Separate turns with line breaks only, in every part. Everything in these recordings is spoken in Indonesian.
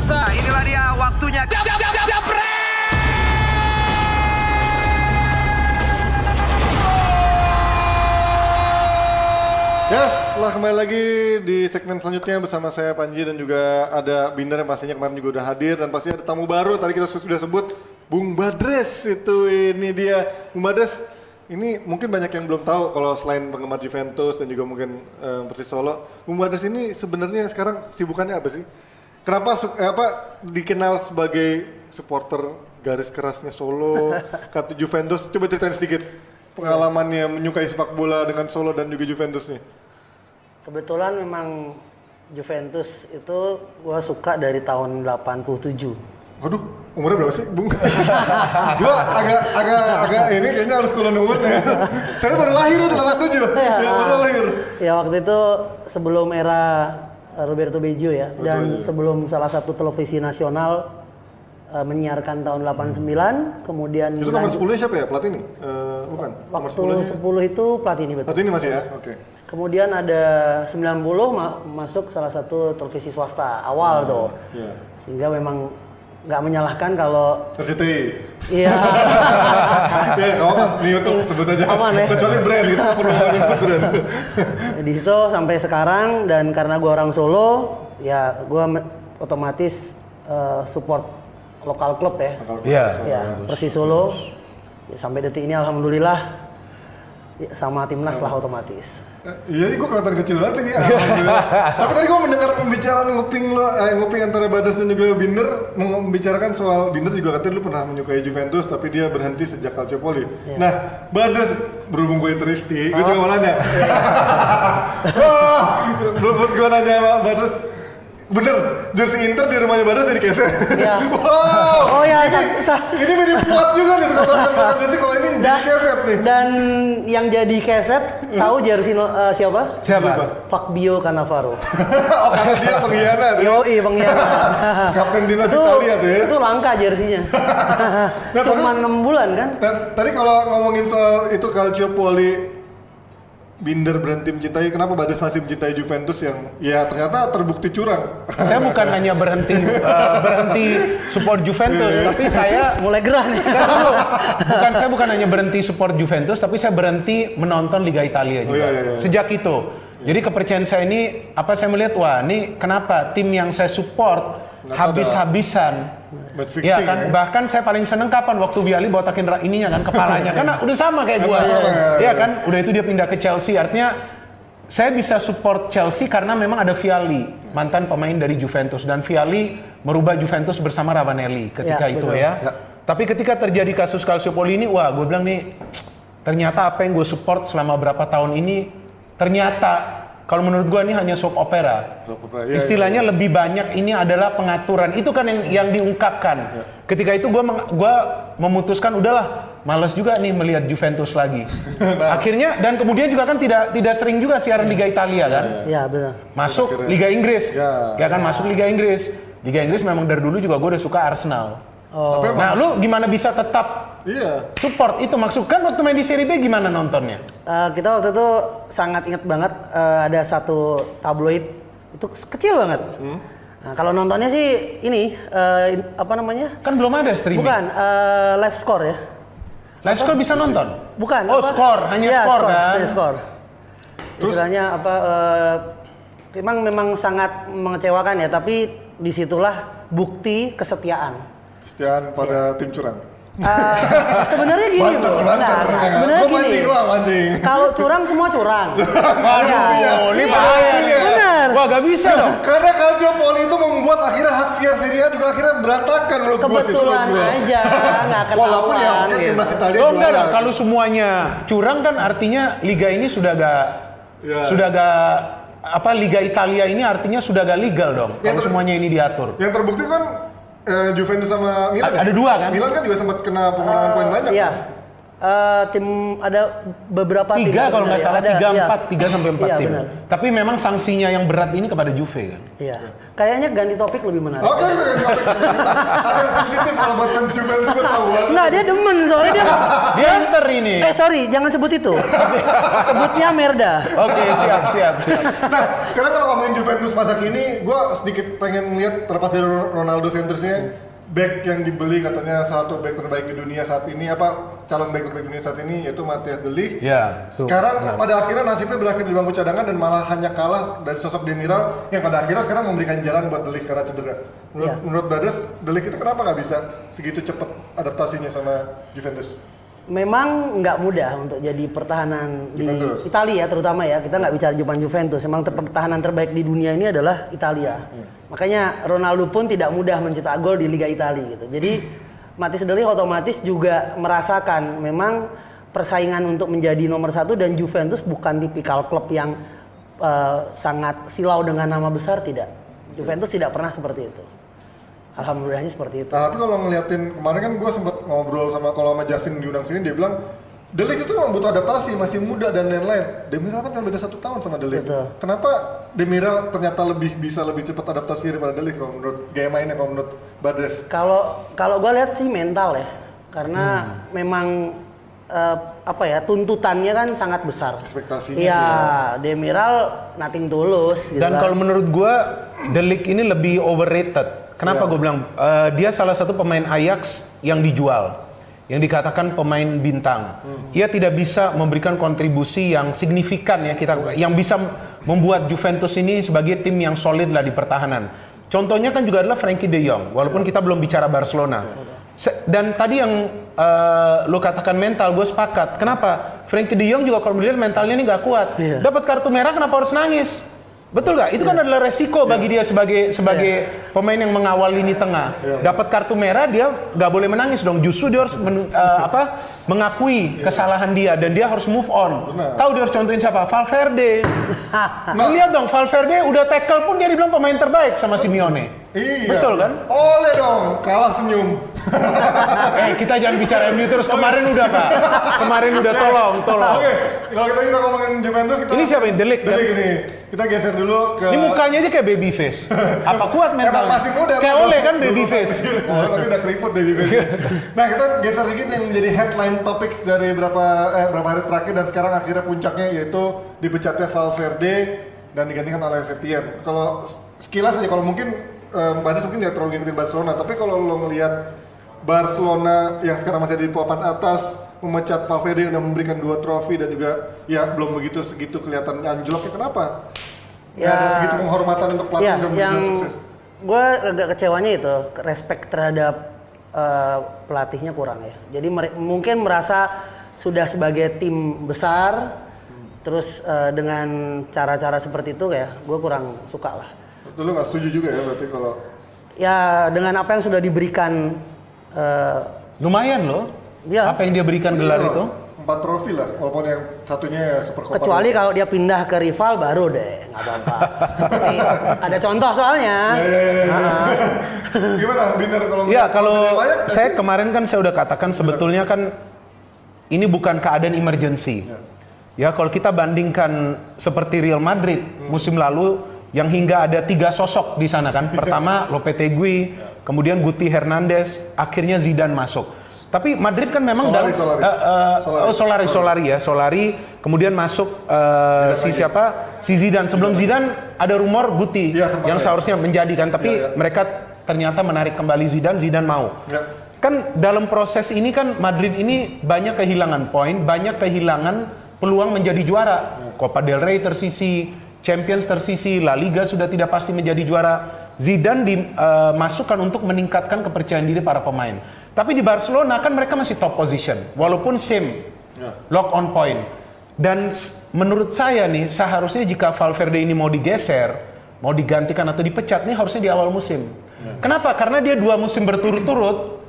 pemirsa, inilah dia waktunya. Jab, jab, jab, jab,
Yes, setelah kembali lagi di segmen selanjutnya bersama saya Panji dan juga ada Binder yang pastinya kemarin juga udah hadir dan pasti ada tamu baru tadi kita sudah sebut Bung Badres itu ini dia Bung Badres ini mungkin banyak yang belum tahu kalau selain penggemar Juventus dan juga mungkin eh, Persis Solo Bung Badres ini sebenarnya sekarang sibukannya apa sih? Kenapa su- eh, apa dikenal sebagai supporter garis kerasnya Solo, kartu Juventus? Coba ceritain sedikit pengalamannya menyukai sepak bola dengan Solo dan juga Juventus nih.
Kebetulan memang Juventus itu gua suka dari tahun 87.
Waduh, umurnya berapa sih, Bung? gua agak agak agak ini kayaknya harus kulon umur ya. Saya baru lahir tuh 87. ya, baru lahir.
Ya waktu itu sebelum era Roberto Baggio ya dan
Betul.
sebelum salah satu televisi nasional eh, menyiarkan tahun 89 kemudian
Itu nomor
lanjut-
10 siapa ya? Platini? Eh, bukan. Nomor
waktu
10 -nya.
10 itu Platini betul.
Platini masih ya? Oke.
Kemudian ada 90 ma- masuk salah satu televisi swasta awal tuh.
Iya.
Sehingga memang nggak menyalahkan kalau
RCTI.
iya
ya, nggak apa-apa. Di YouTube sebut aja.
Aman ya?
Kecuali brand, kita nggak perlu nyebut brand.
di situ sampai sekarang dan karena gua orang Solo ya gua me- otomatis eh, support lokal klub ya.
Iya.
Ya, Persis Solo. Ya, sampai detik ini alhamdulillah ya, sama timnas lah otomatis.
Iya, ini gue kelihatan kecil banget ini. Tapi tadi gue mendengar pembicaraan nguping lo, eh, nguping antara Badas dan juga Binder membicarakan soal Binder juga katanya lu pernah menyukai Juventus, tapi dia berhenti sejak Calciopoli. Nah, Badas berhubung gue Tristi, gue juga mau nanya. Wah, berhubung gue nanya sama Badas, bener, jersey Inter di rumahnya Badas jadi keset.
Iya.
wow.
Oh ya,
ini, ini mirip kuat juga nih sekarang kan jersey kalau ini jadi keset nih.
Dan yang jadi keset tahu jersey eh, siapa?
Siapa?
Fabio Cannavaro.
oh, karena dia pengkhianat ya.
Yoi pengkhianat.
Kapten timnas Italia tuh ya.
itu langka jersinya.
Nah,
Cuma
tapi-
6 bulan kan?
Nah, tadi kalau ngomongin soal itu Calciopoli Binder berhenti mencintai, kenapa Badas masih mencintai Juventus yang ya ternyata terbukti curang?
Saya bukan hanya berhenti eh, berhenti support Juventus, tapi saya
Mulai gerah nih.
Kan bukan saya bukan hanya berhenti support Juventus, tapi saya berhenti menonton Liga Italia
Oh,
juga.
iya, iya, iya.
Sejak itu. Jadi kepercayaan saya ini apa saya melihat wah ini kenapa tim yang saya support habis-habisan. Ya
fixing
kan,
ya.
bahkan saya paling seneng kapan waktu Viali botakin ra- ininya kan kepalanya karena udah sama kayak gua.
Ya,
Iya
ya.
kan, udah itu dia pindah ke Chelsea. Artinya saya bisa support Chelsea karena memang ada Viali, mantan pemain dari Juventus dan Viali merubah Juventus bersama Ravanelli ketika
Ya,
itu
betul.
ya.
Ya.
Tapi ketika terjadi kasus Calciopoli ini, wah gue bilang nih, ternyata apa yang gue support selama berapa tahun ini, ternyata kalau menurut gue ini hanya soap opera.
Soap opera, iya,
Istilahnya lebih banyak ini adalah pengaturan. Itu kan yang yang diungkapkan.
Ya.
Ketika itu gue gua memutuskan udahlah, males juga nih melihat Juventus lagi.
Nah.
Akhirnya dan kemudian juga kan tidak tidak sering juga siaran Liga Italia kan.
Ya benar.
Masuk. Liga Inggris.
Ya.
Ya kan masuk Liga Inggris. Liga Inggris memang dari dulu juga gue udah suka Arsenal.
Oh.
Nah, lu gimana bisa tetap
iya.
support itu maksud kan waktu main di Serie B gimana nontonnya?
Eh, kita waktu itu sangat ingat banget eh, ada satu tabloid itu kecil banget.
Hmm.
Nah, kalau nontonnya sih ini eh, in- apa namanya?
Kan belum ada streaming.
Bukan eh, live score ya.
Live score bisa nonton?
Bukan.
Oh,
apa?
skor, hanya
Iya,
skor kan?
Hanya skor.
Terus?
Istilahnya apa? eh, memang memang sangat mengecewakan ya, tapi di situlah bukti kesetiaan.
Kesetiaan pada tim curang.
Eh, sebenarnya gini,
Banter,
Bro.
banter.
Nah, nah, sebenarnya
Gue
gini.
mancing doang, mancing.
Kalau curang semua curang.
buktinya.
Oh, ini
Iya,
bahaya.
Benar.
Wah, gak bisa dong.
Karena Calciopoli itu membuat akhirnya hak siar Serie A juga akhirnya berantakan menurut gue sih.
Kebetulan aja, nggak ketahuan.
Walaupun ya kan
gitu.
timnas Italia
Oh enggak dong, kalau semuanya curang kan artinya liga ini sudah gak
Ya.
sudah gak apa liga Italia ini artinya sudah gak legal dong
Ya,
kalau semuanya ini diatur.
Yang terbukti kan eh, Juventus sama Milan
A-
ya?
ada dua kan?
Milan kan juga sempat kena pengurangan poin banyak.
Iya.
kan?
Eh, tim ada beberapa tim
Tiga kalau nggak salah,
Ada,
tiga
iya.
empat, tiga sampai empat
Iya,
tim.
benar.
Tapi memang sanksinya yang berat ini kepada Juve kan.
Iya. Kayaknya ganti topik lebih menarik.
Oke, oke, oke, oke. ada yang sensitif kalau buat fans Juventus gue tahu banget.
Enggak, dia demen soalnya dia
Dia inter ini.
Eh sorry, jangan sebut itu. Sebutnya Merda.
Oke, siap, siap, siap.
Nah, sekarang kalau ngomongin Juventus masa kini, gue sedikit pengen lihat terlepas dari Ronaldo centersnya, back yang dibeli katanya satu back terbaik di dunia saat ini apa calon back terbaik di dunia saat ini yaitu Matthias De Ligt.
Ya, tuh.
Sekarang pada akhirnya nasibnya berakhir di bangku cadangan dan malah hanya kalah dari sosok Demiral yang pada akhirnya sekarang memberikan jalan buat De Ligt karena cedera. Menurut,
Iya.
menurut Brothers, De Ligt itu kenapa nggak bisa segitu cepat adaptasinya sama Juventus?
Memang nggak mudah untuk jadi pertahanan
Juventus.
di Italia ya terutama ya. Kita nggak bicara Jepang Juventus. Memang ter- pertahanan terbaik di dunia ini adalah Italia. Makanya Ronaldo pun tidak mudah mencetak gol di Liga Italia gitu. Jadi Matis Deli otomatis juga merasakan memang persaingan untuk menjadi nomor satu dan Juventus bukan tipikal klub yang eh, sangat silau dengan nama besar tidak. Juventus tidak pernah seperti itu. Alhamdulillahnya seperti itu.
Nah, tapi kalau ngeliatin kemarin kan gue sempet ngobrol sama kalau sama Justin diundang sini dia bilang De Ligt itu memang butuh adaptasi, masih muda dan lain-lain. Demiral kan kan beda satu tahun sama De Ligt.
Betul.
Kenapa Demiral ternyata lebih bisa lebih cepat adaptasi daripada De Ligt kalau menurut gaya mainnya kalau menurut Badres?
Kalau kalau gue lihat sih mental ya, karena memang eh, apa ya tuntutannya kan sangat besar.
Ekspektasinya
Iya,
sih
Demiral nating tulus. Gitu
Dan
kan.
kalau menurut gua The Ligt ini lebih overrated. Kenapa gue bilang Eh, dia salah satu pemain Ajax yang dijual, yang dikatakan pemain bintang. Ia tidak bisa memberikan kontribusi yang signifikan ya kita, yang bisa membuat Juventus ini sebagai tim yang solid lah di pertahanan. Contohnya kan juga adalah Frankie De Jong, walaupun kita belum bicara Barcelona. Se- Dan tadi yang eh, lo katakan mental, gue sepakat. Kenapa? Frankie De Jong juga kalau melihat mentalnya ini nggak kuat.
Iya.
Dapat kartu merah kenapa harus nangis? Betul nggak? Itu kan adalah resiko bagi dia sebagai sebagai pemain yang mengawal lini tengah. Dapat kartu merah dia nggak boleh menangis dong. Justru dia harus men- eh, apa? Mengakui kesalahan dia dan dia harus move on. Tahu dia harus contohin siapa? Valverde. Lu lihat dong Valverde udah tackle pun dia dibilang pemain terbaik sama Simeone.
Iya.
Betul kan?
Oleh dong, kalah senyum.
Eh kita jangan bicara MU terus kemarin udah pak. Kemarin udah tolong tolong.
Oke, kalau kita kita ngomongin Juventus kita
Ini siapa ini? De Ligt,
De
kan?
Ini. Kita geser dulu ke
Ini mukanya aja kayak baby face. Apa kuat
Emang
mentalnya?
masih muda
Kayak oleh kan baby face.
Oh, tapi udah keriput baby face. nah, kita geser dikit yang menjadi headline topics dari berapa eh, berapa hari terakhir dan sekarang akhirnya puncaknya yaitu dipecatnya Valverde dan digantikan oleh Setien. Kalau sekilas aja kalau mungkin eh, Mbak Des mungkin nggak terlalu ngikutin Barcelona, tapi kalau lo ngelihat Barcelona yang sekarang masih ada di papan atas memecat Valverde yang udah memberikan dua trofi dan juga ya belum begitu segitu kelihatan anjlok ya kenapa? Ya,
Ya.
ada segitu penghormatan untuk pelatih
Ya,
yang
yang
sukses.
gue agak kecewanya itu respect terhadap eh, pelatihnya kurang ya. Jadi mere- mungkin merasa sudah sebagai tim besar, terus eh, dengan cara-cara seperti itu ya, gue kurang suka lah.
Itu lu nggak setuju juga ya berarti kalau
Ya dengan apa yang sudah diberikan, eh,
Lumayan loh.
Iya.
Apa yang dia berikan gelar
Iya,
itu?
empat trofi lah walaupun yang satunya ya super Copa
kecuali kalau dia pindah ke rival baru deh, nggak apa-apa. Ada contoh soalnya.
Ya, ya, ya, ya. Gimana Binder kalau
Ya kalau
layak,
saya kemarin kan saya udah katakan sebetulnya kan ini bukan keadaan emergency. Ya kalau kita bandingkan seperti Real Madrid musim lalu yang hingga ada tiga sosok di sana kan. Pertama Lopetegui, kemudian Guti Hernandez, akhirnya Zidane masuk. Tapi Madrid kan memang
Solari,
dalam
Solari.
eh, eh,
Solari.
oh Solari Solari ya Solari kemudian masuk eh, si siapa si Zidane sebelum Zidane ada rumor Guti
Iya, sempat
yang
ya.
seharusnya menjadikan tapi
Iya, iya.
mereka ternyata menarik kembali Zidane Zidane mau
Ya.
kan dalam proses ini kan Madrid ini banyak kehilangan poin banyak kehilangan peluang menjadi juara Copa del Rey tersisi Champions tersisi La Liga sudah tidak pasti menjadi juara. Zidane dimasukkan untuk meningkatkan kepercayaan diri para pemain. Tapi di Barcelona kan mereka masih top position walaupun same lock on point. Dan menurut saya nih seharusnya jika Valverde ini mau digeser mau digantikan atau dipecat nih harusnya di awal musim. Kenapa? Karena dia dua musim berturut-turut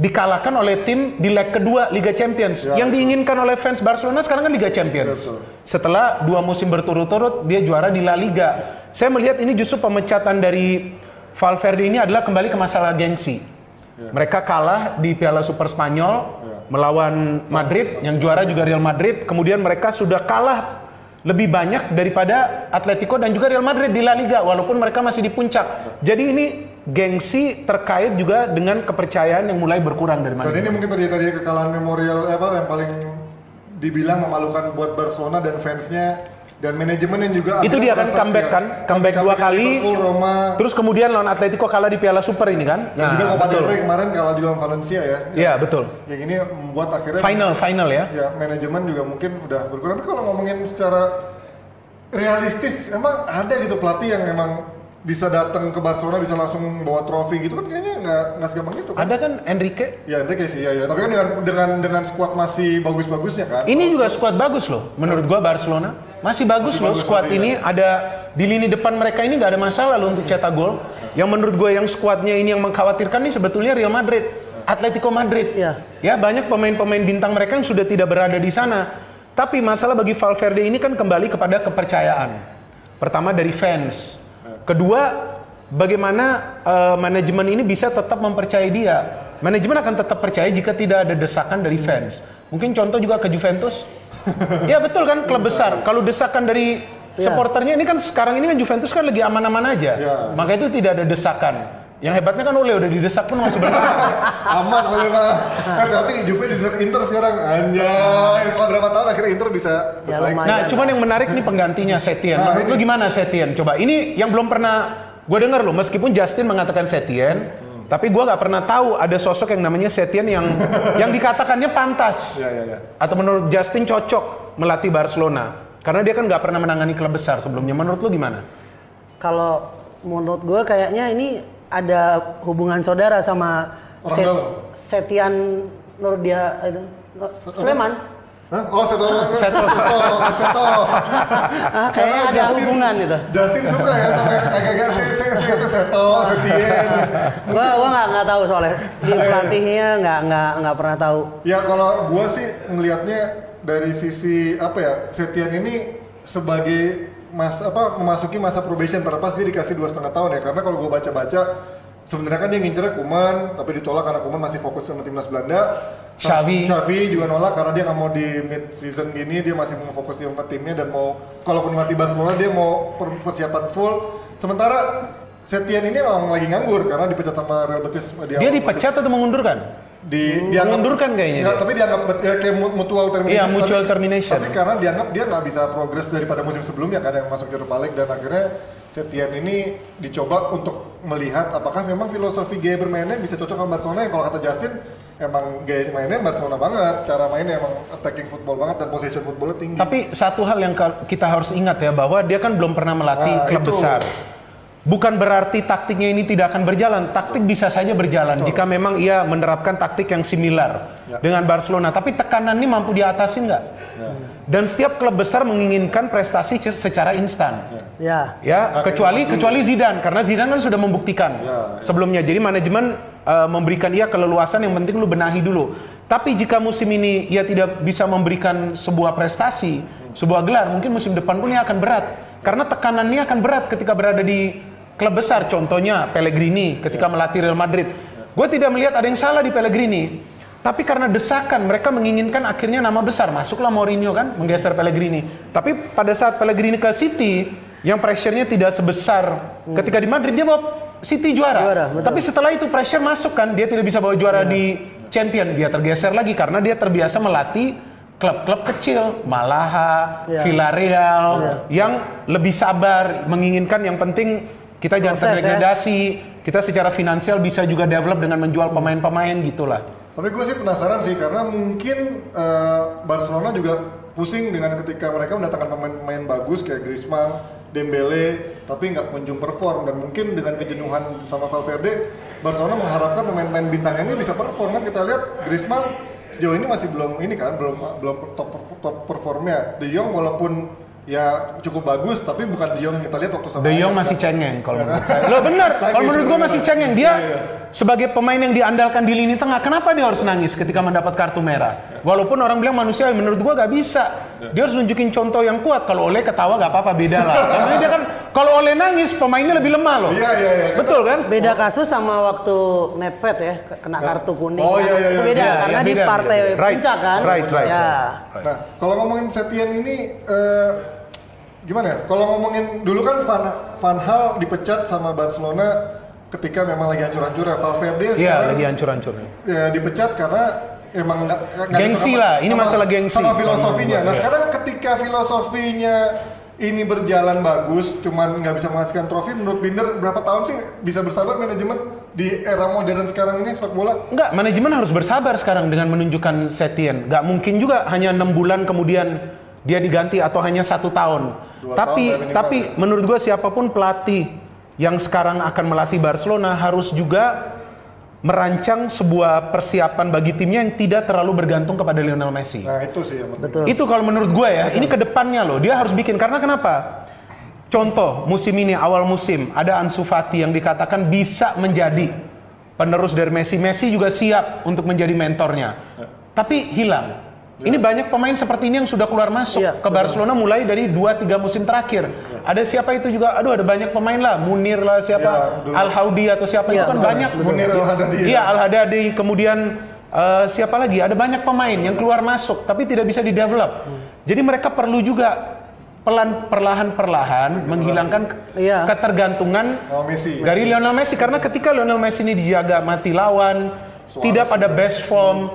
dikalahkan oleh tim di leg kedua Liga Champions.
Ya,
yang diinginkan oleh fans Barcelona sekarang kan Liga Champions.
Betul.
Setelah dua musim berturut-turut dia juara di La Liga. Saya melihat ini justru pemecatan dari Valverde ini adalah kembali ke masalah gengsi.
Ya.
Mereka kalah di Piala Super Spanyol melawan Madrid, yang juara juga Real Madrid. Kemudian mereka sudah kalah lebih banyak daripada Atletico dan juga Real Madrid di La Liga, walaupun mereka masih di puncak. Jadi ini gengsi terkait juga dengan kepercayaan yang mulai berkurang dari
Dan
Madrid.
ini mungkin tadi tadi kekalahan memorial apa yang paling dibilang memalukan buat Barcelona dan fansnya dan manajemen yang juga
Itu dia kan
merasa-
comeback kan, comeback dua kali.
Liverpool, Roma
Terus kemudian lawan Atletico kalah di Piala Super ini kan?
dan juga Copa del Rey kemarin kalah di lawan Valencia ya.
Iya betul.
Yang ini membuat akhirnya
Final final ya.
ya manajemen juga mungkin udah berkurang. Tapi kalau ngomongin secara realistis, emang ada gitu pelatih yang emang bisa datang ke Barcelona bisa langsung bawa trofi gitu kan kayaknya nggak nggak segampang itu kan.
Ada kan Enrique?
Ya Enrique sih ya, ya. Tapi kan dengan dengan dengan skuad masih bagus-bagusnya kan.
Ini juga skuad bagus loh, menurut gua Barcelona masih bagus
Masih
loh
bagus,
skuad
masih,
ini. Ada di lini depan mereka ini nggak ada masalah loh untuk cetak gol. Yang menurut gue yang skuadnya ini yang mengkhawatirkan nih sebetulnya Real Madrid, Atletico Madrid.
Iya.
Ya banyak pemain-pemain bintang mereka yang sudah tidak berada di sana. Tapi masalah bagi Valverde ini kan kembali kepada kepercayaan. Pertama dari fans. Kedua, bagaimana eh, manajemen ini bisa tetap mempercayai dia. Manajemen akan tetap percaya jika tidak ada desakan dari fans. Mungkin contoh juga ke Juventus. Ya betul kan klub besar. Kalau desakan dari
Iya.
supporternya ini kan sekarang ini kan Juventus kan lagi aman-aman aja.
Iya.
Maka itu tidak ada desakan. Yang hebatnya kan Ole udah didesak pun masih bertahan.
aman oleh mah nanti Juve di Inter sekarang anjay setelah berapa tahun akhirnya Inter bisa bersaing
lumayan.
Nah, cuman yang menarik nih penggantinya Setien.
Nah,
Menurut lu gimana Setien? Coba ini yang belum pernah gue dengar loh, meskipun Justin mengatakan Setien, tapi gue nggak pernah tahu ada sosok yang namanya Setien yang yang dikatakannya pantas.
ya ya ya
Atau menurut Justin cocok melatih Barcelona. Karena dia kan nggak pernah menangani klub besar sebelumnya. Menurut lu gimana?
Kalau menurut gue kayaknya ini ada hubungan saudara sama Set-. Setian Nur dia.
Hah? Oh, Seto,
Seto.
Seto, Seto.
Kayaknya ada hubungan itu.
Justin suka ya sama agak-agak se, se, se, itu Seto, Setien.
Gua gua nggak nggak tahu soalnya di pelatihnya nggak nggak nggak pernah tahu.
Ya kalau gua sih ngelihatnya dari sisi apa ya, Setien ini sebagai mas apa memasuki masa probation terlepas dia dikasih dua setengah tahun ya karena kalau gua baca-baca sebenarnya kan dia ngincernya Kuman tapi ditolak karena Kuman masih fokus sama timnas Belanda.
Xavi.
Xavi juga nolak karena dia nggak mau di mid season gini dia masih mau fokus di empat timnya dan mau kalaupun melatih Barcelona dia mau per- persiapan full. Sementara Setien ini memang lagi nganggur karena dipecat sama Real Betis di
Dia
musim
dipecat atau mengundurkan?
di dianggap
Mengundurkan kayaknya
Enggak,
dia.
tapi dianggap ya, kayak mu- mutual termination.
Iya, mutual
tapi,
termination.
Tapi karena dianggap dia nggak bisa progres daripada musim sebelumnya kan yang masuk Europa League dan akhirnya Setien ini dicoba untuk melihat apakah memang filosofi gaya bermainnya bisa cocok sama Barcelona yang kalau kata Justin emang gaya mainnya Barcelona banget, cara mainnya emang attacking football banget dan possession footballnya tinggi.
Tapi satu hal yang kita harus ingat ya bahwa dia kan belum pernah melatih
Nah,
klub
itu.
besar. Bukan berarti taktiknya ini tidak akan berjalan. Taktik bisa saja berjalan jika memang ia menerapkan taktik yang similar
Ya.
dengan Barcelona. Tapi tekanan ini mampu diatasi nggak? Dan setiap klub besar menginginkan prestasi secara instan.
Ya.
Ya,
Nggak
kecuali kecuali Zidane karena Zidane kan sudah membuktikan
Ya, ya.
sebelumnya. Jadi manajemen uh, memberikan ia keleluasan yang penting lu benahi dulu. Tapi jika musim ini ia tidak bisa memberikan sebuah prestasi, sebuah gelar, mungkin musim depan pun ia akan berat. Karena tekanannya akan berat ketika berada di klub besar. Contohnya Pellegrini ketika melatih Real Madrid. Gue tidak melihat ada yang salah di Pellegrini. Tapi karena desakan mereka menginginkan akhirnya nama besar masuklah Mourinho kan menggeser Pellegrini. Tapi pada saat Pellegrini ke City yang pressure-nya tidak sebesar ketika di Madrid dia bawa City juara.
Juara, betul.
Tapi setelah itu pressure masuk kan dia tidak bisa bawa juara di Champion dia tergeser lagi karena dia terbiasa melatih klub-klub kecil Malaha,
Iya.
Villarreal yang lebih sabar menginginkan yang penting kita jangan
Proses, ya.
terdegradasi kita secara finansial bisa juga develop dengan menjual pemain-pemain gitulah.
Tapi gue sih penasaran sih karena mungkin eh, Barcelona juga pusing dengan ketika mereka mendatangkan pemain-pemain bagus kayak Griezmann, Dembele, tapi nggak kunjung perform dan mungkin dengan kejenuhan sama Valverde, Barcelona mengharapkan pemain-pemain bintangnya ini bisa perform kan kita lihat Griezmann sejauh ini masih belum ini kan belum belum top top performnya. De Jong walaupun ya cukup bagus tapi bukan De Jong kita lihat waktu sama
De Jong masih
kan.
cengeng kalau menurut saya. Lo bener, kalau menurut
sebenarnya.
masih cengeng. Dia
Iya, iya.
Sebagai pemain yang diandalkan di lini tengah, kenapa dia harus nangis ketika mendapat kartu merah? Walaupun orang bilang manusia, menurut gua gak bisa. Dia harus nunjukin contoh yang kuat. Kalau oleh ketawa gak apa-apa, beda lah. Karena dia kan, kalau oleh nangis, pemainnya lebih lemah loh.
Iya, iya, iya.
Betul kan?
Beda kasus sama waktu Nedved ya, kena kartu kuning.
Oh,
kan.
iya, iya,
Itu
iya.
beda,
Iya,
karena
iya,
di
beda,
partai
beda. Right,
puncak kan.
right, right,
Ya.
Nah, kalau ngomongin Setien ini eh, gimana ya? Kalau ngomongin dulu kan Van Van Hal dipecat sama Barcelona ketika memang lagi hancur-hancurnya. Valverde
Iya,
sekarang
lagi hancur-hancurnya.
ya, dipecat karena emang nggak nggak
Gengsi lah, ini
sama-
masalah gengsi.
Sama filosofinya. Nah,
Iya.
sekarang ketika filosofinya ini berjalan bagus, cuman nggak bisa menghasilkan trofi, menurut Binder berapa tahun sih bisa bersabar manajemen di era modern sekarang ini sepak bola?
Enggak, manajemen harus bersabar sekarang dengan menunjukkan Setien. Enggak mungkin juga hanya enam bulan kemudian dia diganti atau hanya satu tahun.
Dua
tapi
tahun minimal
tapi
ya.
menurut gua siapa pun pelatih yang sekarang akan melatih Barcelona harus juga merancang sebuah persiapan bagi timnya yang tidak terlalu bergantung kepada Lionel Messi.
Nah, itu sih yang.
Betul.
Itu kalau menurut gue ya, ini ke depannya loh, dia harus bikin karena kenapa? Contoh musim ini awal musim ada Ansu Fati yang dikatakan bisa menjadi penerus dari Messi. Messi juga siap untuk menjadi mentornya, tapi hilang. Ini banyak pemain seperti ini yang sudah keluar masuk
Iya,
ke Barcelona mulai dari 2-3 musim terakhir. Ada siapa itu juga? Aduh ada banyak pemain lah, Munir lah siapa,
Iya.
Al Haudi atau siapa
Iya,
itu kan
betul.
banyak.
Munir Al-Hadadi.
Iya Al Hadadi, kemudian eh, siapa lagi? Ada banyak pemain yang keluar masuk tapi tidak bisa di-develop. Jadi mereka perlu juga pelan perlahan-perlahan menghilangkan ke-
Iya.
ketergantungan
Oh, Messi.
dari Lionel Messi karena ketika Lionel Messi ini dijaga mati lawan, tidak pada best form,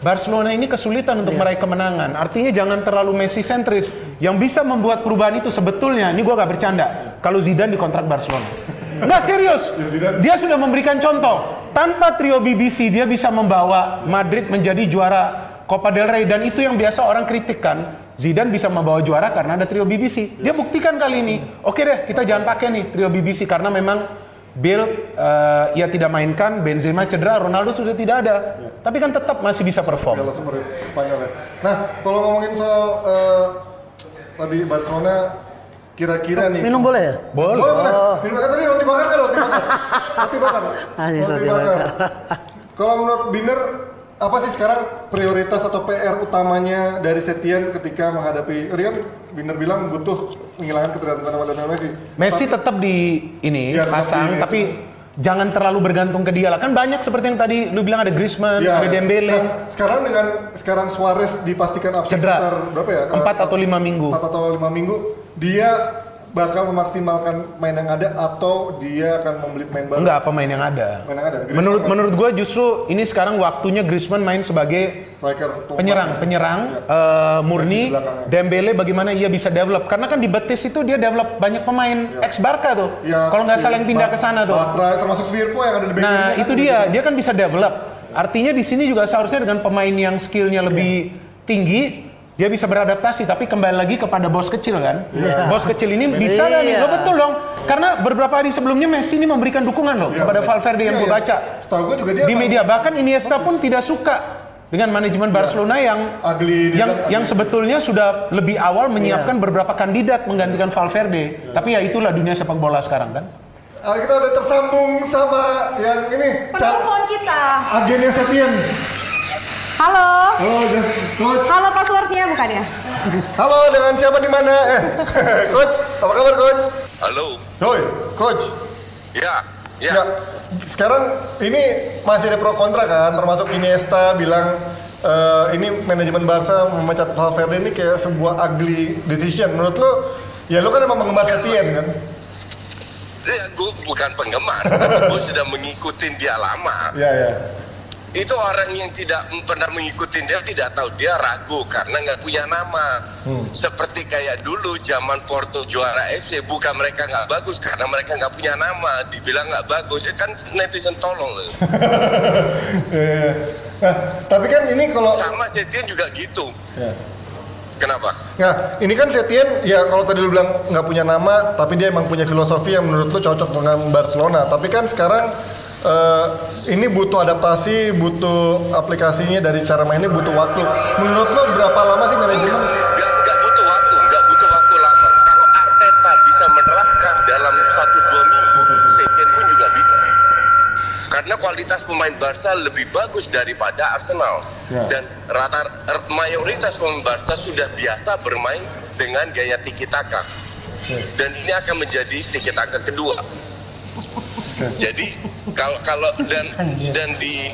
Barcelona ini kesulitan untuk meraih kemenangan. Artinya jangan terlalu Messi sentris. Yang bisa membuat perubahan itu sebetulnya, ini gua gak bercanda. Kalau Zidane dikontrak Barcelona. Enggak serius. Dia sudah memberikan contoh. Tanpa trio BBC dia bisa membawa Madrid menjadi juara Copa del Rey dan itu yang biasa orang kritik kan. Zidane bisa membawa juara karena ada trio BBC. Dia buktikan kali ini. Oke deh, kita jangan pakai nih trio BBC karena memang Bill eh, ia tidak mainkan, Benzema cedera, Ronaldo sudah tidak ada. Tapi kan tetap masih bisa perform.
Piala Super Spanyol ya. Nah, kalau ngomongin soal eh, tadi Barcelona kira-kira nih.
Minum boleh ya?
Boleh,
Boleh.
boleh. Minum kan tadi roti bakar kan roti bakar. roti bakar. Roti
roti
bakar.
bakar.
Kalau menurut Binder apa sih sekarang prioritas atau PR utamanya dari Setien ketika menghadapi kan Binder bilang butuh menghilangkan ketergantungan sama Lionel Messi.
Messi tetap di ini
tetap
pasang,
di
tapi jangan terlalu bergantung ke dia lah. Kan banyak seperti yang tadi lu bilang ada Griezmann,
Iya,
ada. Dembele.
Nah, sekarang dengan sekarang Suarez dipastikan absen sekitar berapa ya?
Empat
Eh,
atau lima minggu.
Empat atau lima minggu. Dia bakal memaksimalkan main yang ada atau dia akan membeli main baru?
Enggak pemain yang ada.
Main yang ada. Griezmann
Menurut
kan
menurut gue justru ini sekarang waktunya Griezmann main sebagai
striker
penyerang, penyerang
Iya.
eh, murni. Dembele bagaimana ia bisa develop? Karena kan di Betis itu dia develop banyak pemain ex Barca tuh.
Ya,
Kalau nggak
si
salah yang pindah ke sana tuh.
Batra termasuk Svirpo yang ada di
Nah
kan
itu dia, dia kan bisa develop. Artinya di sini juga seharusnya dengan pemain yang skillnya lebih tinggi, dia bisa beradaptasi. Tapi kembali lagi kepada bos kecil kan, bos kecil ini bisa nggak nih?
Iya.
Lo betul dong, karena beberapa hari sebelumnya Messi ini memberikan dukungan loh
Iya,
kepada. Valverde yang
Iya,
gue
iya.
baca
Setahu gue juga dia
di
emang
media. Bahkan Iniesta pun tidak suka dengan manajemen Barcelona yang
Ugly,
yang
kan
yang
ugly.
sebetulnya sudah lebih awal menyiapkan beberapa kandidat menggantikan Valverde. Tapi ya itulah dunia sepak bola sekarang kan.
Ah, kita udah tersambung sama yang ini
Penelpon kita.
agennya Setien.
Halo.
Halo, coach.
Halo passwordnya bukan ya?
Halo, dengan siapa di mana? Eh, coach, apa kabar coach?
Halo.
Hoi, coach.
Ya, ya.
Ya, sekarang ini masih ada pro kontra kan, termasuk Iniesta bilang eh, ini manajemen Barca memecat Valverde ini kayak sebuah ugly decision. Menurut lo, ya lo kan emang penggemar Setien kan?
Ya, gue bukan penggemar, tapi gue sudah mengikuti dia lama.
Iya, iya.
Itu orang yang tidak pernah mengikuti dia tidak tahu dia ragu karena nggak punya nama. Seperti kayak dulu zaman Porto juara FC, bukan mereka nggak bagus karena mereka nggak punya nama. Dibilang nggak bagus, ya kan netizen tolol.
Iya. Nah, tapi kan ini kalau
Sama Setien juga gitu.
Ya.
Kenapa?
Nah, ini kan Setien, ya kalau tadi lu bilang nggak punya nama, tapi dia emang punya filosofi yang menurut lu cocok dengan Barcelona. Tapi kan sekarang eh, ini butuh adaptasi, butuh aplikasinya dari cara mainnya butuh waktu. Menurut lu berapa lama sih manajemen?
enggak, enggak butuh waktu, enggak butuh waktu lama. Kalau Arteta bisa menerapkan dalam satu dua minggu, Setien pun juga bisa. Karena kualitas pemain Barca lebih bagus daripada Arsenal
Ya.
dan rata r- mayoritas pemain Barca sudah biasa bermain dengan gaya tiki taka dan ini akan menjadi tiki taka kedua jadi kalau kalau dan dan di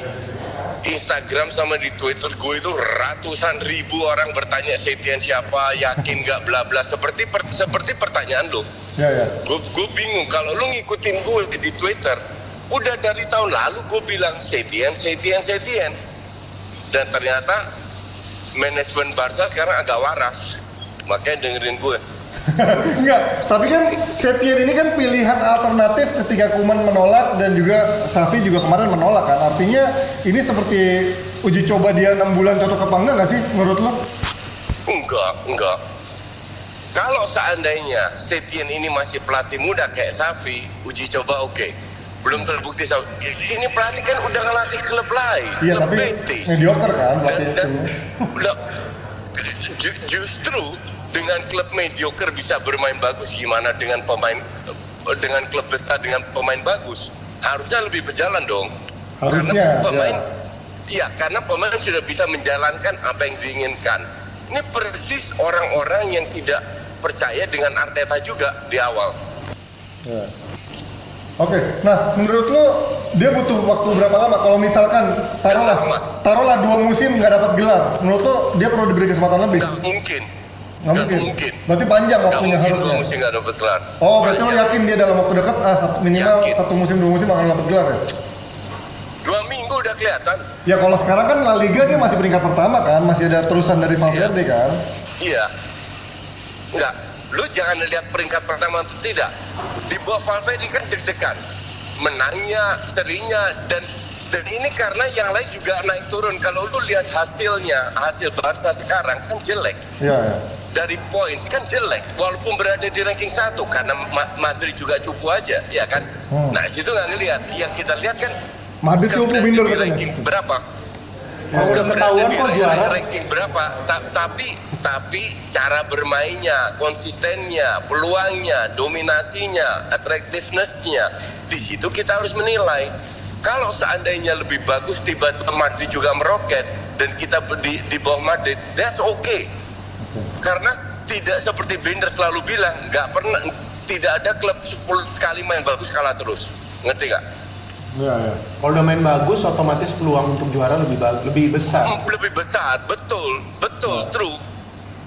Instagram sama di Twitter gue itu ratusan ribu orang bertanya Setien siapa? Yakin nggak? Bla bla. Seperti per- seperti pertanyaan lo
Ya ya.
gue gue bingung. Kalau lu ngikutin gue di Twitter udah dari tahun lalu gue bilang Setien Setien Setien dan ternyata manajemen Barca sekarang agak waras. Makanya dengerin gue
Enggak, tapi kan Setien ini kan pilihan alternatif ketika Kuman menolak dan juga Safi juga kemarin menolak kan. Artinya ini seperti uji coba dia enam bulan cocok apa enggak nggak sih menurut lo?
enggak enggak kalau seandainya Setien ini masih pelatih muda kayak Safi uji coba oke belum terbukti ini pelatih kan udah ngelatih klub lain
Iya
klub
tapi
Betis.
mediocre kan
dan,
pelatih
dan ju- justru dengan klub mediocre bisa bermain bagus gimana dengan pemain dengan klub besar dengan pemain bagus harusnya lebih berjalan dong
Harusnya,
karena pemain
ya.
iya karena pemain sudah bisa menjalankan apa yang diinginkan ini persis orang-orang yang tidak percaya dengan Arteta juga di awal
Ya. Oke, nah menurut lo dia butuh waktu berapa lama? Kalau misalkan taruhlah taruhlah dua musim nggak dapat gelar, menurut lo dia perlu diberi kesempatan lebih?
nggak mungkin
Nggak mungkin.
mungkin
Berarti panjang waktunya
mungkin
harusnya.
dua musim nggak dapat gelar
Oh, berarti lo yakin dia dalam waktu dekat ah, satu, minimal
Yakin.
satu musim dua musim akan dapat gelar ya?
dua minggu udah kelihatan
Ya kalau sekarang kan La Liga dia masih peringkat pertama kan, masih ada terusan dari Valverde kan.
Iya. Enggak. Lu jangan lihat peringkat pertama atau tidak. Di bawah Valverde kan deg-degan. Menangnya, serinya dan dan ini karena yang lain juga naik turun. Kalau lu lihat hasilnya, hasil Barca sekarang kan jelek.
Iya, ya.
Dari poin kan jelek, walaupun berada di ranking satu karena Ma- Madrid juga cupu aja, ya kan?
Hmm.
Nah, situ nggak ngelihat. Yang kita lihat kan
Madrid cupu minder
di
katanya.
ranking berapa?
Kalau
Bukan berada
ketahuan
di
kok
ra-
juara.
ranking berapa, Ta- tapi tapi cara bermainnya, konsistennya, peluangnya, dominasinya, attractiveness-nya, di situ kita harus menilai. Kalau seandainya lebih bagus tiba-tiba Madrid juga meroket dan kita di, di bawah Madrid, that's okay. Karena tidak seperti Binder selalu bilang, nggak pernah tidak ada klub 10 kali main bagus kalah terus. Ngerti nggak?
Iya, ya.
Kalau udah main bagus, otomatis peluang untuk juara lebih ba- lebih besar.
Hmm, Lebih besar, betul, betul, true.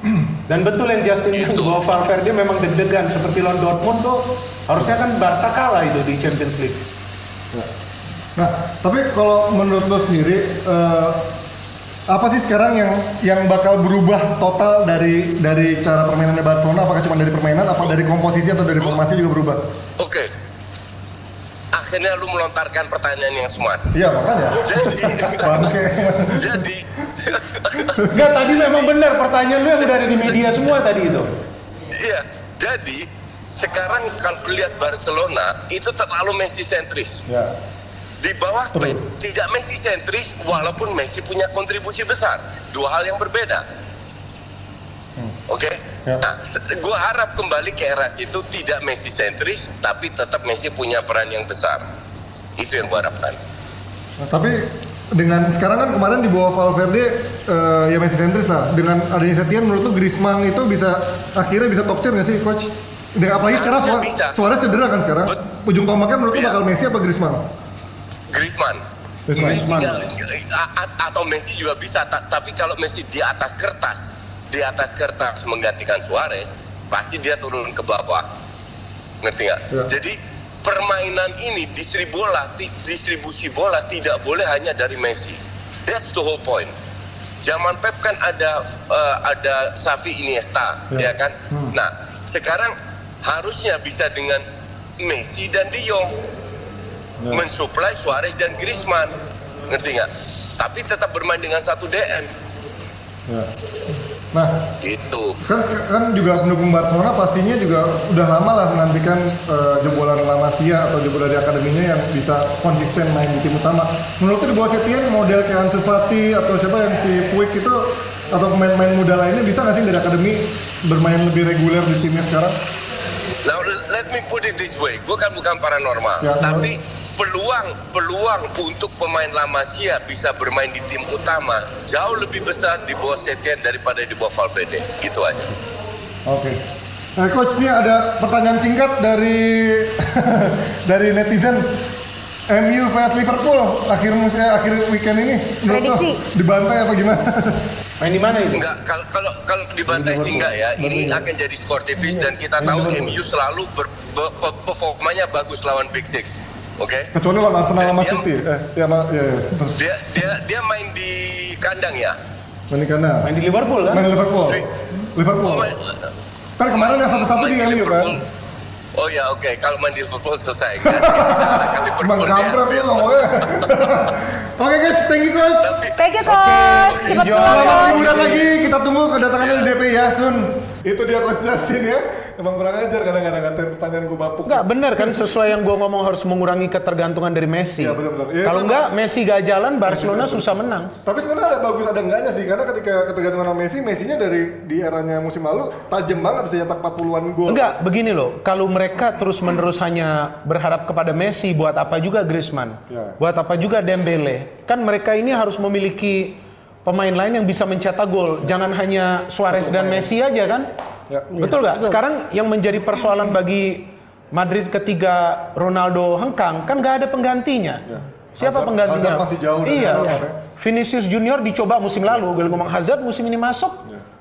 Dan betul yang Justin bilang
Gitu.
bahwa Valverde memang deg-degan seperti lawan Dortmund tuh harusnya kan Barca kalah itu di Champions League.
Nah, tapi kalau menurut lo sendiri eh, apa sih sekarang yang yang bakal berubah total dari dari cara permainannya Barcelona? Apakah cuma dari permainan, apa dari komposisi atau dari formasi juga berubah?
Oke. Akhirnya lu melontarkan pertanyaan yang smart.
Iya makanya.
Jadi, jadi,
Enggak, tadi memang benar pertanyaan lu yang udah ada di media semua tadi itu.
iya. Jadi sekarang kalau lihat Barcelona itu terlalu Messi sentris.
ya.
Di bawah tidak Messi sentris walaupun Messi punya kontribusi besar. Dua hal yang berbeda. Oke.
Ya.
Nah, gua harap kembali ke era itu tidak Messi sentris tapi tetap Messi punya peran yang besar. Itu yang gua harapkan.
Nah, tapi dengan sekarang kan kemarin di bawah Valverde eh, ya Messi sentris lah. Dengan adanya Setien menurut lu Griezmann itu bisa akhirnya bisa top tier nggak sih coach? Dengan apalagi sekarang
bisa.
Suarez cedera kan sekarang.
Bet-
Ujung tombaknya menurut lu
Iya.
bakal Messi apa Griezmann?
Griezmann.
Griezmann.
Messi atau Messi juga bisa, ta- tapi kalau Messi di atas kertas, di atas kertas menggantikan Suarez, pasti dia turun ke bawah. Ngerti nggak?
Ya.
Jadi permainan ini distribusi bola, distribusi bola tidak boleh hanya dari Messi. That's the whole point. Zaman Pep kan ada eh, ada Xavi Iniesta,
Ya.
ya kan?
Hmm.
Nah, sekarang harusnya bisa dengan Messi dan De Jong
Ya.
Mensuplai Suarez dan Griezmann. Ngerti nggak? Tapi tetap bermain dengan satu DM
Ya. Nah,
gitu.
Kan kan juga pendukung Barcelona pastinya juga udah lama lah menantikan eh, jebolan La Masia atau jebolan dari akademinya yang bisa konsisten main di tim utama. Menurut di bawah Setien model kayak Ansu Fati atau siapa yang si Puig itu atau pemain-pemain muda lainnya bisa nggak sih dari akademi bermain lebih reguler di timnya sekarang?
now let me put it this way. Gue kan bukan paranormal.
Ya,
tapi peluang peluang untuk pemain La Masia bisa bermain di tim utama jauh lebih besar di bawah Setien daripada di bawah Valverde. Gitu aja.
Oke. Nah, coach ini ada pertanyaan singkat dari dari netizen. MU vs Liverpool akhir musim akhir weekend ini menurut lo
Prediksi.
dibantai apa gimana?
Main di mana itu?
Enggak, kalau kalau kalau dibantai sih enggak ya. Ini akan jadi sportivis dan kita tahu MU selalu ber, be- pe- performanya bagus lawan Big Six. Oke?
Kecuali lawan Arsenal sama City. Eh, ya, ya, ya.
Dia dia dia main di kandang ya.
Main di kanan.
Main di Liverpool kan?
Main di Liverpool. Liverpool.
Oh, main,
Kan kemarin yang satu-satu di MU kan.
Oh ya oke, kalau main di Liverpool selesai. Kan kalahkan
Bang kampret ngomongnya. Oke guys, thank you coach.
Thank you coach. Pulang
Selamat liburan lagi. Kita tunggu kedatangannya di DP ya, Sun. Itu dia Justin ya. Emang kurang ajar kadang-kadang ngatain pertanyaan gue bapuk.
Enggak bener kan sesuai yang gua ngomong harus mengurangi ketergantungan dari Messi.
Benar-benar. Iya,
Kalau enggak Messi gak jalan Barcelona susah menang.
Tapi sebenarnya ada bagus ada enggaknya sih karena ketika ketergantungan sama Messi, Messinya dari di eranya musim lalu tajam banget bisa nyetak 40-an gol.
Enggak, begini loh. Kalau mereka terus-menerus hanya berharap kepada Messi, buat apa juga Griezmann?
Ya.
Buat apa juga Dembele? Kan mereka ini harus memiliki pemain lain yang bisa mencetak gol. Jangan hanya Suarez dan Messi aja kan?
Ya.
Betul nggak? Sekarang yang menjadi persoalan bagi Madrid ketika Ronaldo hengkang, kan nggak ada penggantinya. Siapa
Hazard-
penggantinya?
Hazard masih jauh dari
Iya.
Hazard, ya.
Vinicius Junior dicoba musim lalu, gue ngomong Hazard musim ini masuk,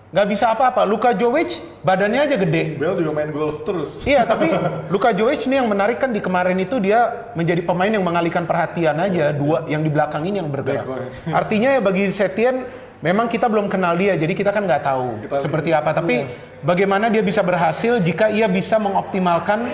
nggak bisa apa-apa. Luka Jovic badannya aja gede.
Bel juga main golf terus.
Iya, tapi Luka Jovic ini yang menarik kan di kemarin itu dia menjadi pemain yang mengalihkan perhatian aja dua yang di belakang ini yang bergerak. Artinya ya bagi Setien memang kita belum kenal dia, jadi kita kan nggak tahu
Kita-
seperti apa. Tapi bagaimana dia bisa berhasil jika ia bisa mengoptimalkan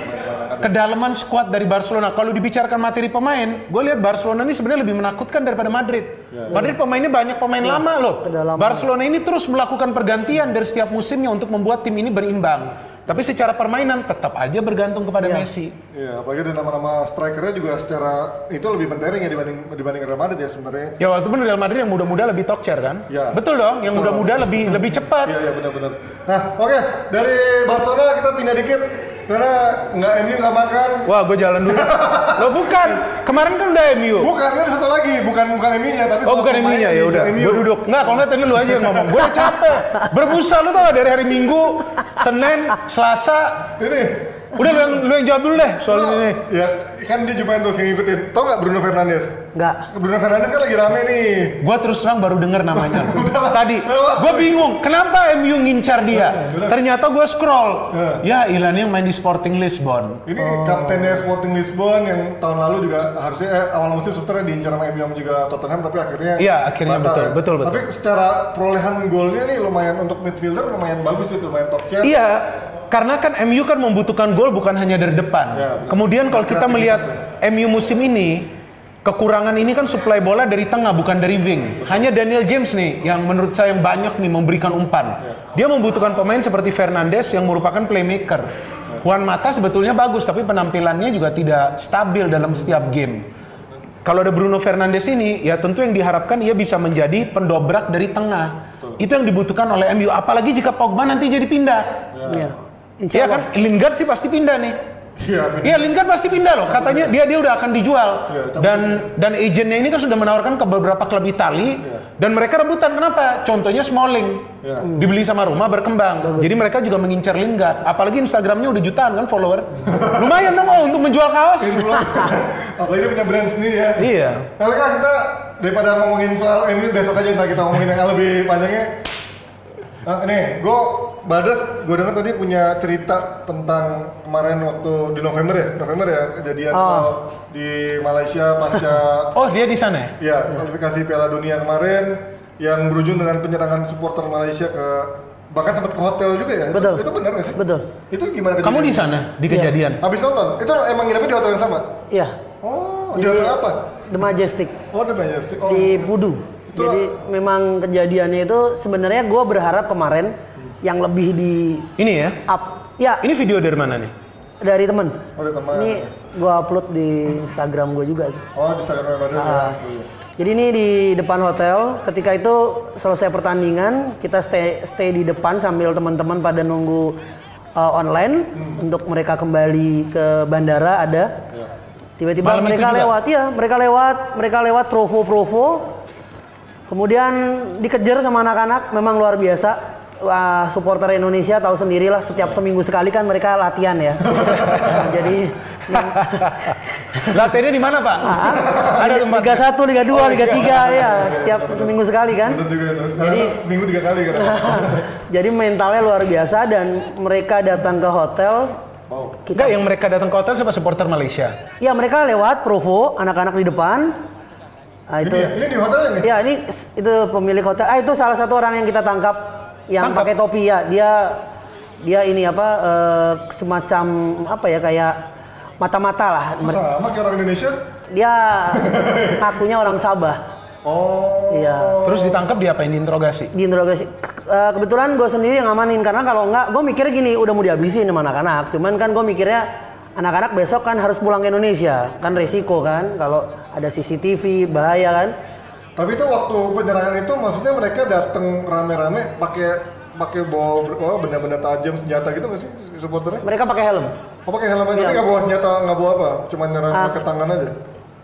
kedalaman skuad dari Barcelona. Kalau dibicarakan materi pemain, gue lihat Barcelona ini sebenarnya lebih menakutkan daripada Madrid. Madrid pemainnya banyak pemain lama loh.
kedalaman.
Barcelona ini terus melakukan pergantian dari setiap musimnya untuk membuat tim ini berimbang. Tapi secara permainan tetap aja bergantung kepada Messi.
Iya, apalagi ada nama-nama strikernya juga secara itu lebih mentereng ya dibanding dibanding Real Madrid ya sebenarnya.
Ya walaupun Real Madrid yang muda-muda lebih tokcer kan?
Ya.
Betul dong, yang muda-muda lebih lebih cepat.
Iya, iya benar-benar. Nah, oke, dari Barcelona kita pindah dikit karena nggak MU nggak makan.
Wah, gue jalan dulu. Lo bukan. Kemarin kan udah MU.
Bukan, ini ada satu lagi, bukan bukan MU-nya tapi
Oh bukan MU-nya ya udah. Gue duduk. Enggak, kalau enggak tadi lu aja yang ngomong. Gue capek. Berbusa lu tau dari hari Minggu, Senin, Selasa.
Ini
Udah lu yang lu yang jawab dulu deh soal ini.
Ya, kan dia Juventus yang ngikutin. Tau nggak Bruno Fernandes?
Enggak.
Bruno Fernandes kan lagi rame nih.
Gue terus terang baru denger namanya. Tadi, gue bingung. Kenapa MU ngincar dia? Ternyata gue scroll. Ya, Ilan yang main di Sporting Lisbon.
Ini kaptennya Sporting Lisbon yang tahun lalu juga harusnya eh, awal musim sebenarnya diincar sama MU sama juga Tottenham tapi akhirnya
Iya, akhirnya
batal
betul,
ya.
betul, betul.
Tapi secara perolehan golnya nih lumayan untuk midfielder lumayan bagus itu, lumayan top tier.
Iya, karena kan MU kan membutuhkan gol bukan hanya dari depan.
Ya,
Kemudian kalau kita melihat MU musim ini, kekurangan ini kan suplai bola dari tengah bukan dari wing. Hanya Daniel James nih yang menurut saya yang banyak nih memberikan umpan. Dia membutuhkan pemain seperti Fernandes yang merupakan playmaker. Juan Mata sebetulnya bagus tapi penampilannya juga tidak stabil dalam setiap game. Kalau ada Bruno Fernandes ini, ya tentu yang diharapkan ia bisa menjadi pendobrak dari tengah. Itu yang dibutuhkan oleh MU. Apalagi jika Pogba nanti jadi pindah.
Iya.
Iya
Allah.
kan, Lingard sih pasti pindah nih.
Iya.
Iya, Lingard pasti pindah loh. Katanya dia dia udah akan dijual.
Iya, cabut
Dan dan agennya ini kan sudah menawarkan ke beberapa klub Itali dan mereka rebutan kenapa? Contohnya Smalling.
Iya.
Dibeli sama rumah berkembang. Jadi mereka juga mengincar Lingard. Apalagi Instagramnya udah jutaan kan follower. Lumayan dong oh untuk menjual kaos.
Apalagi dia punya brand sendiri ya.
iya.
Nah, kan kita daripada ngomongin soal MU besok aja ntar kita ngomongin yang lebih panjangnya. Nah, nih, gue Badas, gue dengar tadi punya cerita tentang kemarin waktu di November ya, November ya kejadian
Oh.
soal di Malaysia pasca
Oh, dia di sana ya?
ya kualifikasi Piala Dunia kemarin yang berujung dengan penyerangan supporter Malaysia ke bahkan sempat ke hotel juga ya. Itu-
Betul.
Itu, benar nggak sih?
Betul.
Itu gimana
Kamu di sana di
Iya.
kejadian?
Habis nonton, itu emang nginepnya di hotel yang sama?
Iya.
Oh, di hotel apa?
The Majestic
Oh, The Majestic. Oh.
di Pudu.
Itu-
Jadi memang kejadiannya itu sebenarnya gue berharap kemarin yang lebih di
Ini ya.
up. Ya,
Ini video dari mana nih?
dari temen.
Oh, dari teman.
Ini gue upload di Instagram gue juga.
Oh, di Instagram Badas ya.
Ah. Jadi ini di depan hotel. Ketika itu selesai pertandingan, kita stay stay di depan sambil teman-teman pada nunggu uh, online untuk mereka kembali ke bandara ada. Tiba-tiba
Malam itu
mereka lewat, ya mereka lewat, mereka lewat provo-provo. Kemudian dikejar sama anak-anak, memang luar biasa. Wah, supporter Indonesia tahu sendirilah setiap seminggu sekali kan mereka latihan ya. Nah, jadi yang-
Latihannya di mana Pak? Ada tempat.
Liga 1, Liga 2, Liga 3 ya, setiap seminggu sekali kan.
Bener juga itu.
Jadi-
seminggu tiga kali kan.
Jadi mentalnya luar biasa dan mereka datang ke hotel.
Enggak, yang mereka datang ke hotel siapa supporter Malaysia?
Ya mereka lewat Provo, anak-anak di depan. Nah, itu.
Ini ya, ini di hotel ini.
Ya ini itu pemilik hotel. Ah itu salah satu orang yang kita tangkap yang
Tangkap?
pakai topi ya. Dia dia ini apa eh, semacam apa ya kayak mata-mata lah. Mer-
Sama kayak orang Indonesia.
Dia ngakunya orang Sabah.
Oh.
Iya.
Terus ditangkap diapain diinterogasi?
Diinterogasi. Eh, kebetulan gue sendiri yang ngamanin karena kalau enggak gue mikirnya gini udah mau dihabisin sama anak-anak. Cuman kan gue mikirnya anak-anak besok kan harus pulang ke Indonesia kan resiko kan kalau ada CCTV bahaya kan.
Tapi itu waktu penyerangan itu maksudnya mereka datang rame-rame pakai pakai bawa bawa benda-benda tajam senjata gitu nggak sih supporternya?
Mereka pakai helm.
Oh pakai helm aja,
Iya.
tapi nggak bawa senjata, nggak bawa apa? Cuma nyerang
Ah.
pakai tangan aja.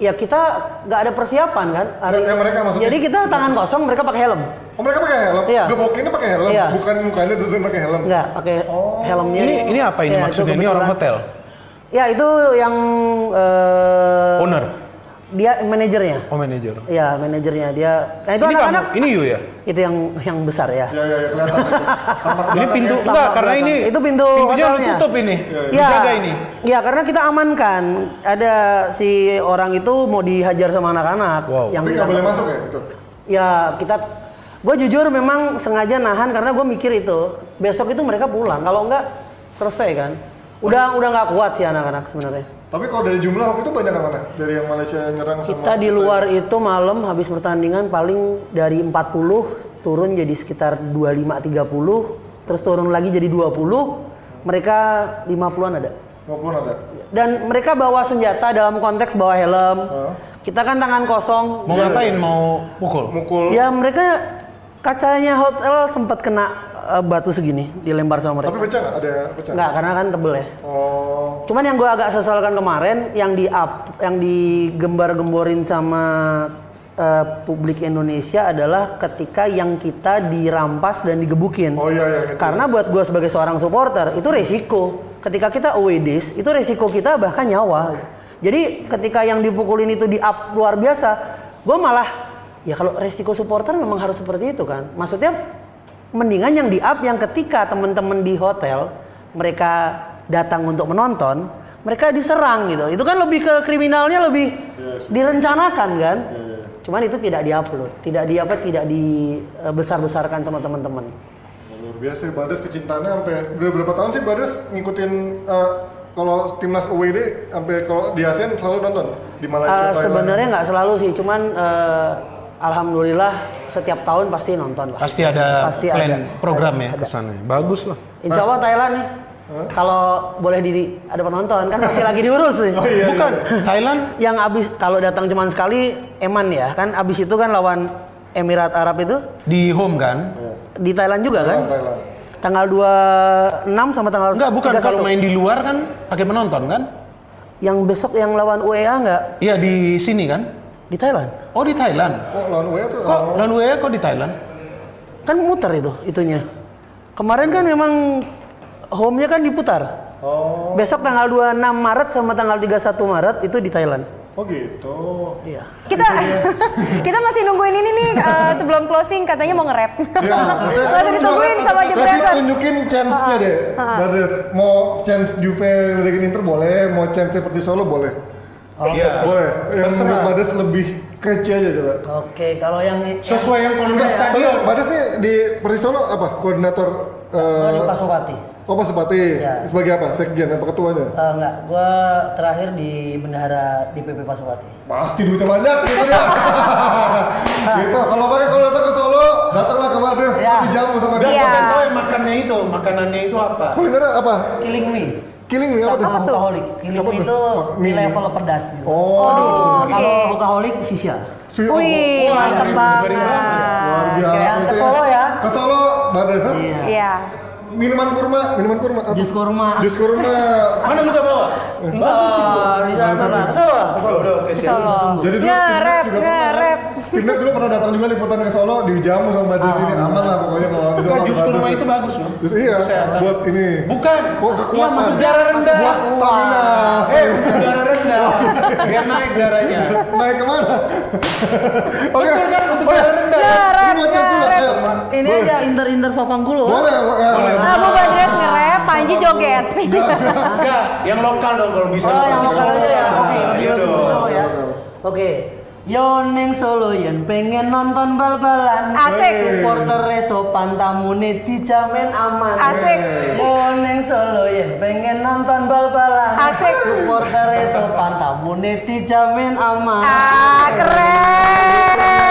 Ya kita nggak ada persiapan kan.
Nggak, yang mereka maksudnya?
Jadi kita tangan kosong, mereka pakai helm.
Oh mereka pakai helm?
Iya.
Gebokinnya pakai helm,
Iya.
bukan mukanya terus pakai helm.
Enggak, pakai helmnya.
Ini ini apa ini
Ya,
maksudnya? Ini orang hotel.
Ya itu yang eh,
Owner.
Dia manajernya.
Oh manajer.
Iya manajernya dia. Nah itu
Ini
anak-anak.
kamu, ini you ya?
Itu yang yang besar ya.
Ya ya ya kelihatan.
Ini pintu
ya.
enggak karena ini.
Itu pintu
pintunya lu
hotelnya.
tutup ini.
Ya,
Dijaga ini.
ya karena kita amankan. Ada si orang itu mau dihajar sama anak-anak.
Wow.
Yang
Tapi nggak boleh masuk ya itu.
Ya kita, gue jujur memang sengaja nahan karena gue mikir itu besok itu mereka pulang. Kalau enggak selesai kan. Udah udah nggak kuat sih anak-anak sebenarnya.
Tapi kalau dari jumlah waktu itu banyak yang mana? Dari yang Malaysia nyerang sama
Kita di luar itu malam habis pertandingan paling dari 40 turun jadi sekitar 25 30, terus turun lagi jadi 20. Mereka 50-an ada.
50 ada.
Dan mereka bawa senjata dalam konteks bawa helm. Kita kan tangan kosong.
Mau ngapain? Mau pukul?
Mukul.
Ya mereka kacanya hotel sempat kena eh, batu segini dilempar sama
Tapi
mereka.
pecah nggak? Ada pecah?
Enggak, karena kan tebel ya.
Oh.
Cuman yang gue agak sesalkan kemarin yang di up, yang digembar-gemborin sama eh, publik Indonesia adalah ketika yang kita dirampas dan digebukin.
Oh iya iya. gitu.
Karena buat gue sebagai seorang supporter itu resiko. Ketika kita away days itu resiko kita bahkan nyawa. Jadi ketika yang dipukulin itu di up luar biasa, gue malah ya kalau resiko supporter memang harus seperti itu kan. Maksudnya mendingan yang di up yang ketika teman-teman di hotel mereka datang untuk menonton, mereka diserang gitu. Itu kan lebih ke kriminalnya lebih direncanakan kan. Cuman itu tidak diupload, tidak di apa tidak dibesar-besarkan sama teman-teman.
Luar biasa ya, Badres kecintaannya sampai udah berapa tahun sih Badres ngikutin eh, kalau timnas away sampai kalau di ASEAN selalu nonton di Malaysia. Thailand.
sebenarnya nggak selalu sih, cuman eh, alhamdulillah setiap tahun pasti nonton lah.
Pasti ada
Pasti
plan
ada.
program
Ada,
ya
ada.
ke sana. Bagus lah.
Insya Allah Thailand nih. Kalau boleh di ada penonton kan masih lagi diurus sih.
Oh iya.
Bukan Thailand
Yang abis kalau datang cuman sekali Eman ya kan abis itu kan lawan Emirat Arab itu
di home kan?
di Thailand juga kan?
Thailand, Thailand.
Tanggal 26 sama tanggal
Enggak, bukan
31.
kalau main di luar kan pakai penonton kan?
Yang besok yang lawan UEA nggak
Iya di sini kan?
Di Thailand?
Oh di Thailand.
Oh lawan WA tuh.
Kok lawan WA kok di Thailand?
Kan muter itu itunya. Kemarin kan memang home-nya kan diputar.
Oh.
Besok tanggal 26 Maret sama tanggal 31 Maret itu di Thailand.
Oh gitu.
Iya.
Kita kita masih nungguin ini nih eh, sebelum closing katanya mau nge-rap.
Ya,
Masih ditungguin sama
Kasih
Jebretot.
tunjukin chance-nya deh. Badres mau chance Juve ngeledekin Inter boleh, mau chance seperti Solo boleh.
Iya.
Boleh. Yang
Terserah.
menurut Badres lebih kece aja coba.
Oke, kalau yang
Sesuai yang konsep
Enggak,
tadi.
Badres nih di Persis Solo apa? Koordinator
di
eh
Pasopati.
Oh Pak Sepati,
Ya.
sebagai apa? Sekjen apa ketuanya?
Eh, enggak, gua terakhir di bendahara DPP Pasopati.
Pasti duitnya banyak gitu ya. gitu. Kalau pakai kalau datang ke Solo, datanglah ke Badres,
Ya.
dijamu sama dia.
Iya.
ya makannya itu, makanannya itu apa?
Kuliner apa?
Killing me.
Killing me apa tuh?
Sama workaholic. Killing
Apa
me itu di level pedas. Gitu.
Oh,
Oke.
Kalau workaholic sisa.
si-
Wih,
oh,
mantep
dari-
banget.
dari
luar biasa.
Ke Solo ya.
Ke Solo, kan?
Iya.
Iya.
minuman kurma, minuman kurma. apa?
Jus kurma.
Jus kurma.
Mana lu gak bawa? Bagus itu.
Oh, di sana. Solo.
Siap.
Solo.
Jadi dulu
Nge-rap,
Timnas Timnas dulu pernah datang juga liputan ke Solo dijamu sama Badri sini aman lah pokoknya kalau habis
Bukan
sama
jus
Badri.
kurma itu bagus loh.
Jus iya
Kesehatan.
buat ini.
Bukan.
Kok kekuatan?
maksud
Darah rendah.
Buat stamina.
Eh, darah rendah. Biar naik darahnya.
Naik ke mana? Oke.
Betul kan, maksud
Oh ya.
darah rendah.
Ini mau cek dulu. Ayo.
Ini aja inter-inter Fafangkulo.
Boleh. boleh.
Nah, Bung Badres nge-rap, Panji joget.
Enggak, yang lokal dong kalau bisa.
Oh, yang lokal aja ya. Oke, lebih
iya
bagus
dong.
Solo ya. Oke. Yo neng Solo yen pengen nonton bal-balan
Asik.
Supporter reso pantamune dijamin aman
Asik.
Yo neng Solo yen pengen nonton bal-balan
Asik.
Supporter reso pantamune dijamin aman
Ah, keren.